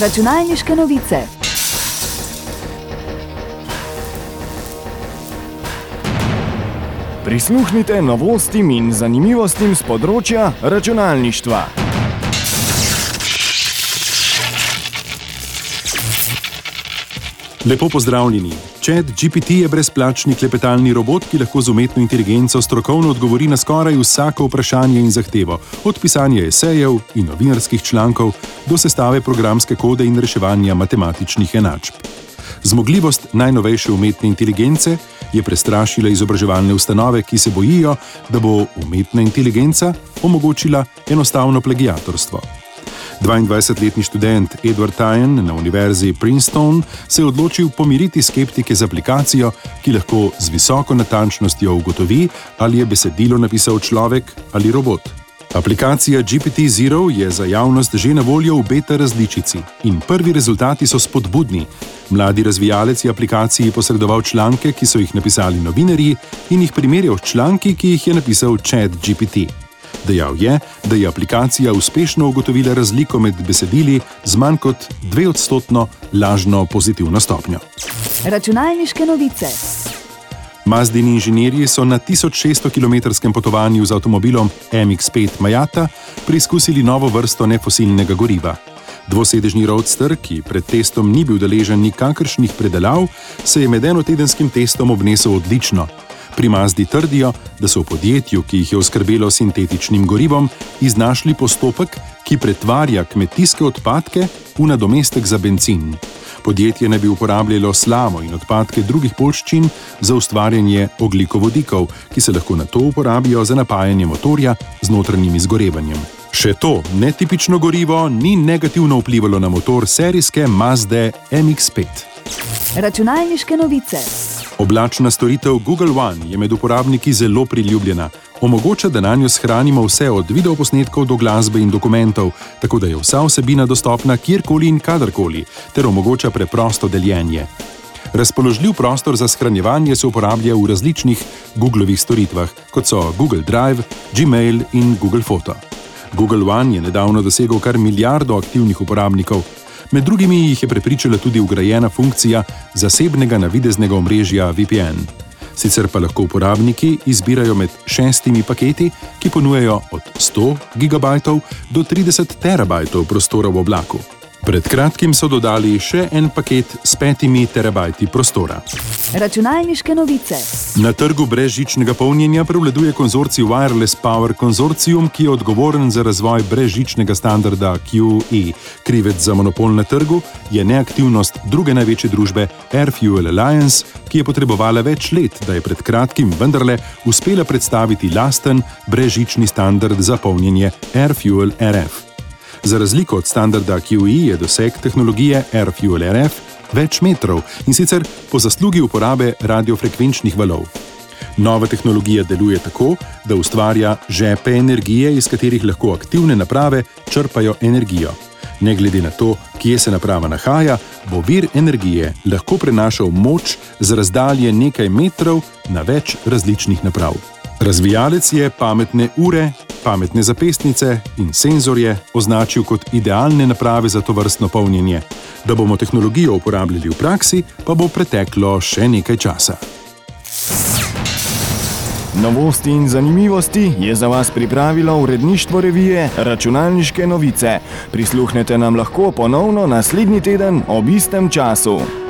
Računalniške novice. Prisluhnite novostim in zanimivostim z področja računalništva. Lepo pozdravljeni. Chat GPT je brezplačni klepetalni robot, ki lahko z umetno inteligenco strokovno odgovori na skoraj vsako vprašanje in zahtevo, od pisanja esejev in novinarskih člankov do sestave programske kode in reševanja matematičnih enačb. Zmogljivost najnovejše umetne inteligence je prestrašila izobraževalne ustanove, ki se bojijo, da bo umetna inteligenca omogočila enostavno plagiatorstvo. 22-letni študent Edward Tyen na univerzi Princeton se je odločil pomiriti skeptike z aplikacijo, ki lahko z visoko natančnostjo ugotovi, ali je besedilo napisal človek ali robot. Aplikacija GPT-Zero je za javnost že na voljo v beta različici in prvi rezultati so spodbudni. Mladi razvijalec je aplikaciji posredoval članke, ki so jih napisali novinarji, in jih primerjal s članki, ki jih je napisal Chat GPT. Dejal je, da je aplikacija uspešno ugotovila razliko med besedili z manj kot dveodstotno lažno pozitivno stopnjo. Računalniške novice. Mazdini inženirji so na 1600 km potovanju z avtomobilom MX5 Majata preizkusili novo vrsto nefosilnega goriva. Dvosedežni roadster, ki pred testom ni bil deležen nikakršnih predelav, se je med enotedenskim testom obnesel odlično. Pri Mazdi trdijo, da so v podjetju, ki jih je oskrbelo sintetičnim gorivom, iznašli postopek, ki pretvarja kmetijske odpadke v nadomestek za benzin. Podjetje naj bi uporabljalo slamo in odpadke drugih polščin za ustvarjanje oglikovodikov, ki se lahko na to uporabijo za napajanje motorja z notranjim izgorevanjem. Še to netipično gorivo ni negativno vplivalo na motor serijske Mazde MX5. Računalniške novice. Oblačna storitev Google One je med uporabniki zelo priljubljena. Omogoča, da na njo shranimo vse od videoposnetkov do glasbe in dokumentov, tako da je vsa vsebina dostopna kjerkoli in kadarkoli, ter omogoča preprosto deljenje. Razpoložljiv prostor za shranjevanje se uporablja v različnih Googlovih storitvah, kot so Google Drive, Gmail in Google Photo. Google One je nedavno dosegel kar milijardo aktivnih uporabnikov, med drugimi jih je prepričala tudi ugrajena funkcija zasebnega navideznega omrežja VPN. Sicer pa lahko uporabniki izbirajo med šestimi paketi, ki ponujajo od 100 GB do 30 TB prostora v oblaku. Pred kratkim so dodali še en paket s petimi terabajti prostora. Računalniške novice. Na trgu brezžičnega polnjenja prevladuje konzorcij Wireless Power Consortium, ki je odgovoren za razvoj brezžičnega standarda QE. Krivec za monopol na trgu je neaktivnost druge največje družbe Air Fuel Alliance, ki je potrebovala več let, da je pred kratkim vendarle uspela predstaviti lasten brezžični standard za polnjenje Air Fuel RF. Za razliko od standarda QE je doseg tehnologije AirFuel RF več metrov in sicer po zaslugi uporabe radiofrekvenčnih valov. Nova tehnologija deluje tako, da ustvarja žepe energije, iz katerih lahko aktivne naprave črpajo energijo. Ne glede na to, kje se naprava nahaja, bo vir energije lahko prenašal moč z razdalje nekaj metrov na več različnih naprav. Razvijalec je pametne ure, pametne zapestnice in senzorje označil kot idealne naprave za to vrstno polnjenje. Da bomo tehnologijo uporabljali v praksi, pa bo preteklo še nekaj časa. Novosti in zanimivosti je za vas pripravilo uredništvo revije Računalniške novice. Prisluhnete nam lahko ponovno naslednji teden ob istem času.